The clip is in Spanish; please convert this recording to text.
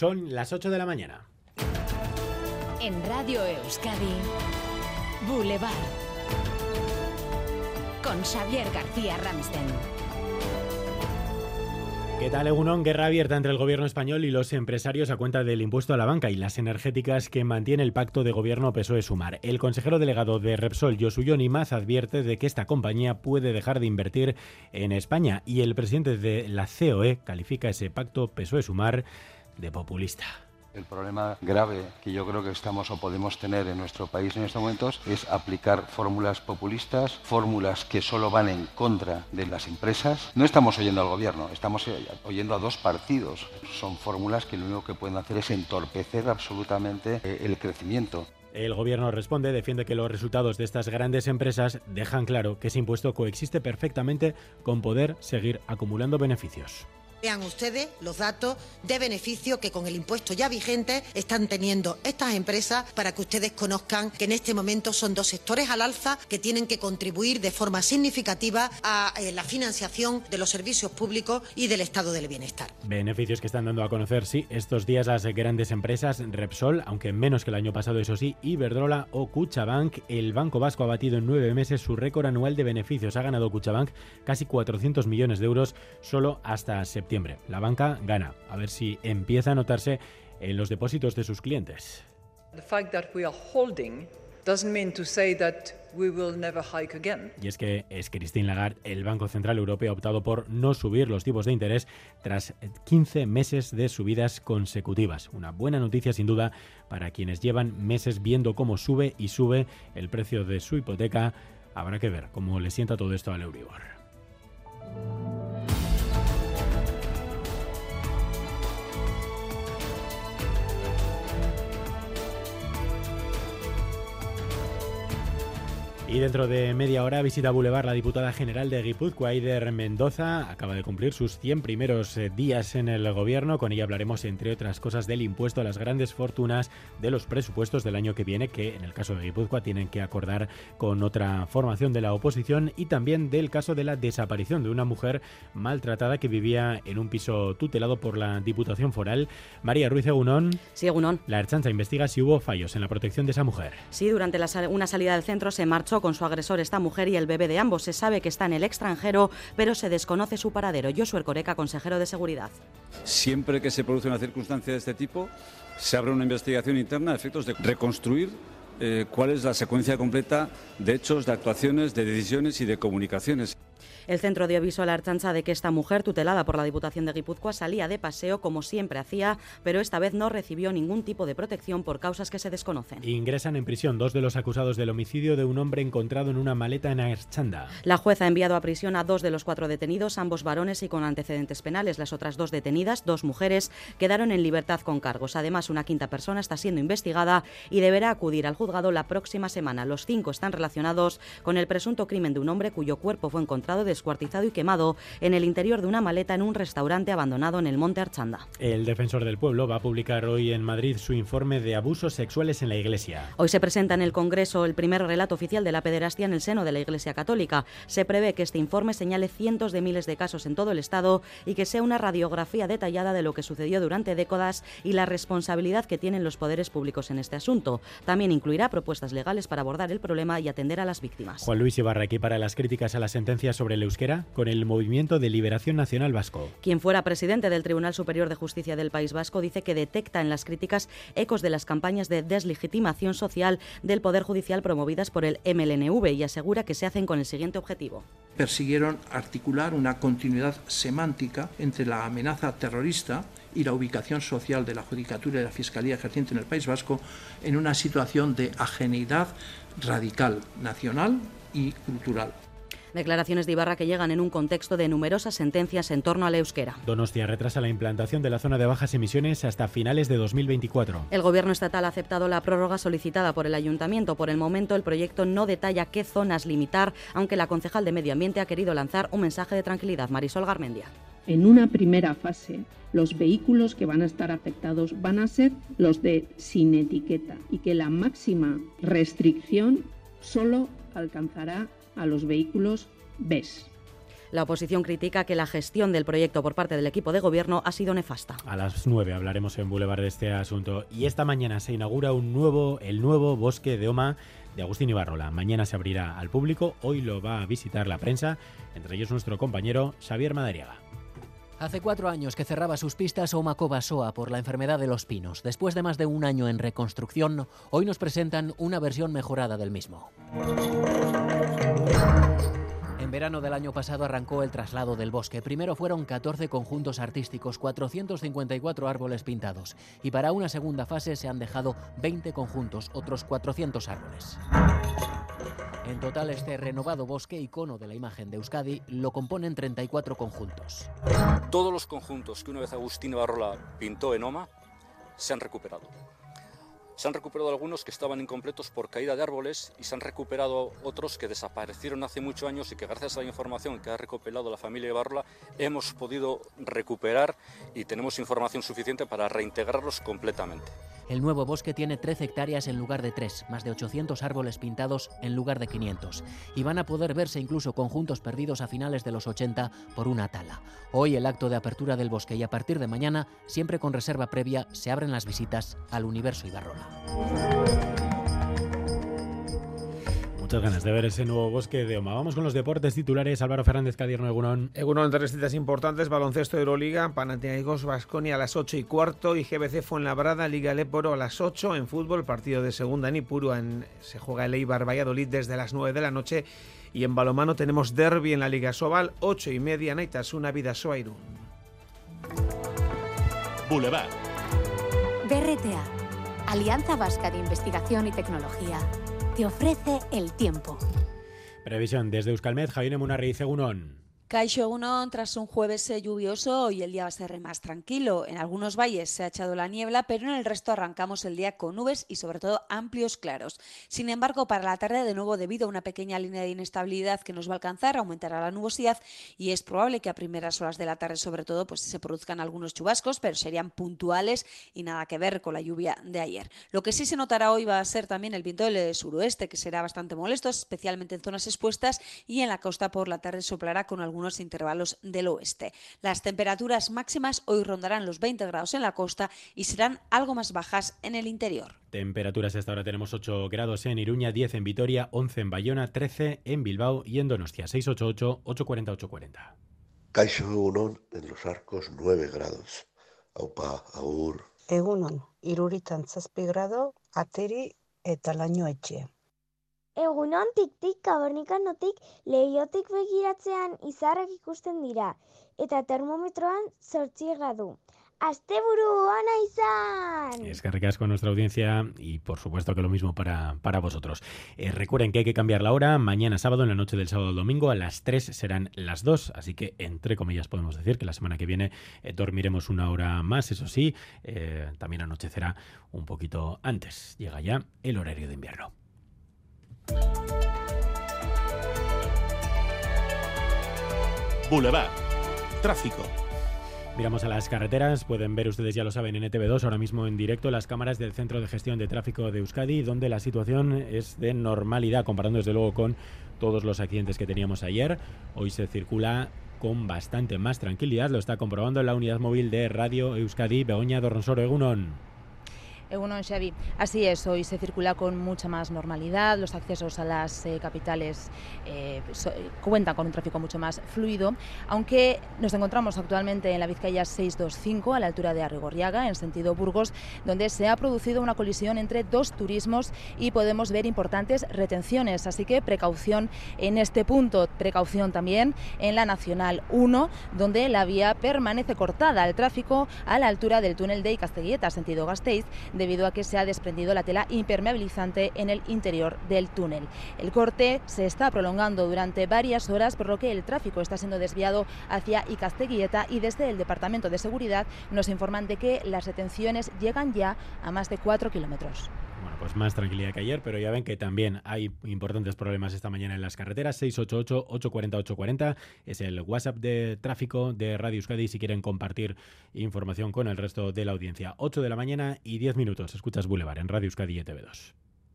Son las 8 de la mañana. En Radio Euskadi, Boulevard. Con Xavier García Ramsten. ¿Qué tal, Egunon? Guerra abierta entre el gobierno español y los empresarios a cuenta del impuesto a la banca y las energéticas que mantiene el pacto de gobierno PSOE-Sumar. El consejero delegado de Repsol, Josuyo Nimaz, advierte de que esta compañía puede dejar de invertir en España y el presidente de la COE califica ese pacto PSOE-Sumar de populista. El problema grave que yo creo que estamos o podemos tener en nuestro país en estos momentos es aplicar fórmulas populistas, fórmulas que solo van en contra de las empresas. No estamos oyendo al gobierno, estamos oyendo a dos partidos. Son fórmulas que lo único que pueden hacer es entorpecer absolutamente eh, el crecimiento. El gobierno responde, defiende que los resultados de estas grandes empresas dejan claro que ese impuesto coexiste perfectamente con poder seguir acumulando beneficios. Vean ustedes los datos de beneficio que con el impuesto ya vigente están teniendo estas empresas para que ustedes conozcan que en este momento son dos sectores al alza que tienen que contribuir de forma significativa a eh, la financiación de los servicios públicos y del estado del bienestar. Beneficios que están dando a conocer, sí, estos días las grandes empresas Repsol, aunque menos que el año pasado, eso sí, Iberdrola o Cuchabank. El Banco Vasco ha batido en nueve meses su récord anual de beneficios. Ha ganado Cuchabank casi 400 millones de euros solo hasta septiembre. La banca gana. A ver si empieza a notarse en los depósitos de sus clientes. Y es que es Christine Lagarde, el Banco Central Europeo ha optado por no subir los tipos de interés tras 15 meses de subidas consecutivas. Una buena noticia sin duda para quienes llevan meses viendo cómo sube y sube el precio de su hipoteca. Habrá que ver cómo le sienta todo esto al Euribor. Y dentro de media hora visita Boulevard la diputada general de Guipúzcoa, Aider Mendoza. Acaba de cumplir sus 100 primeros eh, días en el gobierno. Con ella hablaremos, entre otras cosas, del impuesto a las grandes fortunas de los presupuestos del año que viene, que en el caso de Guipúzcoa tienen que acordar con otra formación de la oposición y también del caso de la desaparición de una mujer maltratada que vivía en un piso tutelado por la Diputación Foral. María Ruiz Egunón. Sí, Egunón. La Erchanza investiga si hubo fallos en la protección de esa mujer. Sí, durante una salida del centro se marchó con su agresor esta mujer y el bebé de ambos. Se sabe que está en el extranjero, pero se desconoce su paradero. Josué Coreca, consejero de Seguridad. Siempre que se produce una circunstancia de este tipo, se abre una investigación interna a efectos de reconstruir eh, cuál es la secuencia completa de hechos, de actuaciones, de decisiones y de comunicaciones. El centro dio aviso a la Archancha de que esta mujer, tutelada por la Diputación de Guipúzcoa, salía de paseo como siempre hacía, pero esta vez no recibió ningún tipo de protección por causas que se desconocen. Ingresan en prisión dos de los acusados del homicidio de un hombre encontrado en una maleta en Archanda. La jueza ha enviado a prisión a dos de los cuatro detenidos, ambos varones y con antecedentes penales. Las otras dos detenidas, dos mujeres, quedaron en libertad con cargos. Además, una quinta persona está siendo investigada y deberá acudir al juzgado la próxima semana. Los cinco están relacionados con el presunto crimen de un hombre cuyo cuerpo fue encontrado de descuartizado y quemado en el interior de una maleta en un restaurante abandonado en el Monte Archanda. El defensor del pueblo va a publicar hoy en Madrid su informe de abusos sexuales en la Iglesia. Hoy se presenta en el Congreso el primer relato oficial de la pederastia en el seno de la Iglesia Católica. Se prevé que este informe señale cientos de miles de casos en todo el Estado y que sea una radiografía detallada de lo que sucedió durante décadas y la responsabilidad que tienen los poderes públicos en este asunto. También incluirá propuestas legales para abordar el problema y atender a las víctimas. Juan Luis Ibarra para las críticas a la sentencia sobre el euskera con el Movimiento de Liberación Nacional Vasco. Quien fuera presidente del Tribunal Superior de Justicia del País Vasco dice que detecta en las críticas ecos de las campañas de deslegitimación social del Poder Judicial promovidas por el MLNV y asegura que se hacen con el siguiente objetivo. Persiguieron articular una continuidad semántica entre la amenaza terrorista y la ubicación social de la Judicatura y la Fiscalía ejerciente en el País Vasco en una situación de ajeneidad radical, nacional y cultural. Declaraciones de Ibarra que llegan en un contexto de numerosas sentencias en torno a la euskera. Donostia retrasa la implantación de la zona de bajas emisiones hasta finales de 2024. El Gobierno estatal ha aceptado la prórroga solicitada por el Ayuntamiento. Por el momento, el proyecto no detalla qué zonas limitar, aunque la concejal de Medio Ambiente ha querido lanzar un mensaje de tranquilidad. Marisol Garmendia. En una primera fase, los vehículos que van a estar afectados van a ser los de sin etiqueta y que la máxima restricción solo alcanzará a los vehículos BES. La oposición critica que la gestión del proyecto por parte del equipo de gobierno ha sido nefasta. A las 9 hablaremos en Boulevard de este asunto. Y esta mañana se inaugura un nuevo, el nuevo bosque de Oma de Agustín Ibarrola. Mañana se abrirá al público, hoy lo va a visitar la prensa, entre ellos nuestro compañero Xavier Madariaga. Hace cuatro años que cerraba sus pistas Omacoba Soa por la enfermedad de los pinos. Después de más de un año en reconstrucción, hoy nos presentan una versión mejorada del mismo. Verano del año pasado arrancó el traslado del bosque. Primero fueron 14 conjuntos artísticos, 454 árboles pintados. Y para una segunda fase se han dejado 20 conjuntos, otros 400 árboles. En total, este renovado bosque, icono de la imagen de Euskadi, lo componen 34 conjuntos. Todos los conjuntos que una vez Agustín Barrola pintó en Oma se han recuperado. Se han recuperado algunos que estaban incompletos por caída de árboles y se han recuperado otros que desaparecieron hace muchos años y que gracias a la información que ha recopilado la familia de Barrola hemos podido recuperar y tenemos información suficiente para reintegrarlos completamente. El nuevo bosque tiene 13 hectáreas en lugar de 3, más de 800 árboles pintados en lugar de 500. Y van a poder verse incluso conjuntos perdidos a finales de los 80 por una tala. Hoy el acto de apertura del bosque y a partir de mañana, siempre con reserva previa, se abren las visitas al universo Ibarrola. Muchas ganas de ver ese nuevo bosque de Oma. Vamos con los deportes titulares. Álvaro Fernández Cadierno Egunon. Egunon, tres citas importantes. Baloncesto Euroliga, Panathinaikos Basconia a las 8 y cuarto y GBC Fuenlabrada, Liga Leporo a las 8. En fútbol, partido de segunda en Ipurua. En, se juega el Eibar Valladolid desde las 9 de la noche. Y en balomano tenemos derby en la Liga Sobal, 8 y media, Naitasuna, Vidasoa Irún. Boulevard. BRTA, Alianza Vasca de Investigación y Tecnología, te ofrece el tiempo. Previsión desde Euskalmet, Javier Munarri, Egunon. Caixo Uno, tras un jueves lluvioso, hoy el día va a ser más tranquilo. En algunos valles se ha echado la niebla, pero en el resto arrancamos el día con nubes y sobre todo amplios claros. Sin embargo, para la tarde, de nuevo, debido a una pequeña línea de inestabilidad que nos va a alcanzar, aumentará la nubosidad y es probable que a primeras horas de la tarde, sobre todo, pues se produzcan algunos chubascos, pero serían puntuales y nada que ver con la lluvia de ayer. Lo que sí se notará hoy va a ser también el viento del suroeste, que será bastante molesto, especialmente en zonas expuestas y en la costa por la tarde soplará con algunos intervalos del oeste. Las temperaturas máximas hoy rondarán los 20 grados en la costa y serán algo más bajas en el interior. Temperaturas hasta ahora tenemos 8 grados en Iruña, 10 en Vitoria, 11 en Bayona, 13 en Bilbao y en Donostia, 688 840 840. Caixo Egunon en los arcos 9 grados. Aupa, agur. Egunon, iruritan zazpi grado, ateri eta laino etxe. Egunon tik-tik kabernikanotik lehiotik begiratzean izarrak ikusten dira, eta termometroan zortzi gradu. ¡Asteburu ona izan! Es que recasco a nuestra audiencia y por supuesto que lo mismo para, para vosotros. Eh, recuerden que hay que cambiar la hora. Mañana sábado, en la noche del sábado al domingo, a las 3 serán las 2. Así que, entre comillas, podemos decir que la semana que viene eh, dormiremos una hora más. Eso sí, eh, también anochecerá un poquito antes. Llega ya el horario de invierno. Boulevard. Tráfico. Miramos a las carreteras, pueden ver ustedes ya lo saben en ETV2 ahora mismo en directo las cámaras del Centro de Gestión de Tráfico de Euskadi donde la situación es de normalidad comparando desde luego con todos los accidentes que teníamos ayer. Hoy se circula con bastante más tranquilidad, lo está comprobando la unidad móvil de Radio Euskadi Begoña Dorronsoro Egunon. Egunon Xavi. Así es, hoy se circula con mucha más normalidad, los accesos a las eh, capitales eh, so, cuentan con un tráfico mucho más fluido, aunque nos encontramos actualmente en la Vizcaya 625 a la altura de Arrigorriaga, en sentido Burgos, donde se ha producido una colisión entre dos turismos y podemos ver importantes retenciones, así que precaución en este punto, precaución también en la Nacional 1, donde la vía permanece cortada al tráfico a la altura del túnel de Icasteguieta, sentido Gasteiz, debido a que se ha desprendido la tela impermeabilizante en el interior del túnel. El corte se está prolongando durante varias horas, por lo que el tráfico está siendo desviado hacia Icasteguieta y desde el Departamento de Seguridad nos informan de que las retenciones llegan ya a más de 4 kilómetros. Bueno, pues más tranquilidad que ayer, pero ya ven que también hay importantes problemas esta mañana en las carreteras. 688-840-840 es el WhatsApp de tráfico de Radio Euskadi si quieren compartir información con el resto de la audiencia. 8 de la mañana y 10 minutos. Escuchas Boulevard en Radio Euskadi y TV2.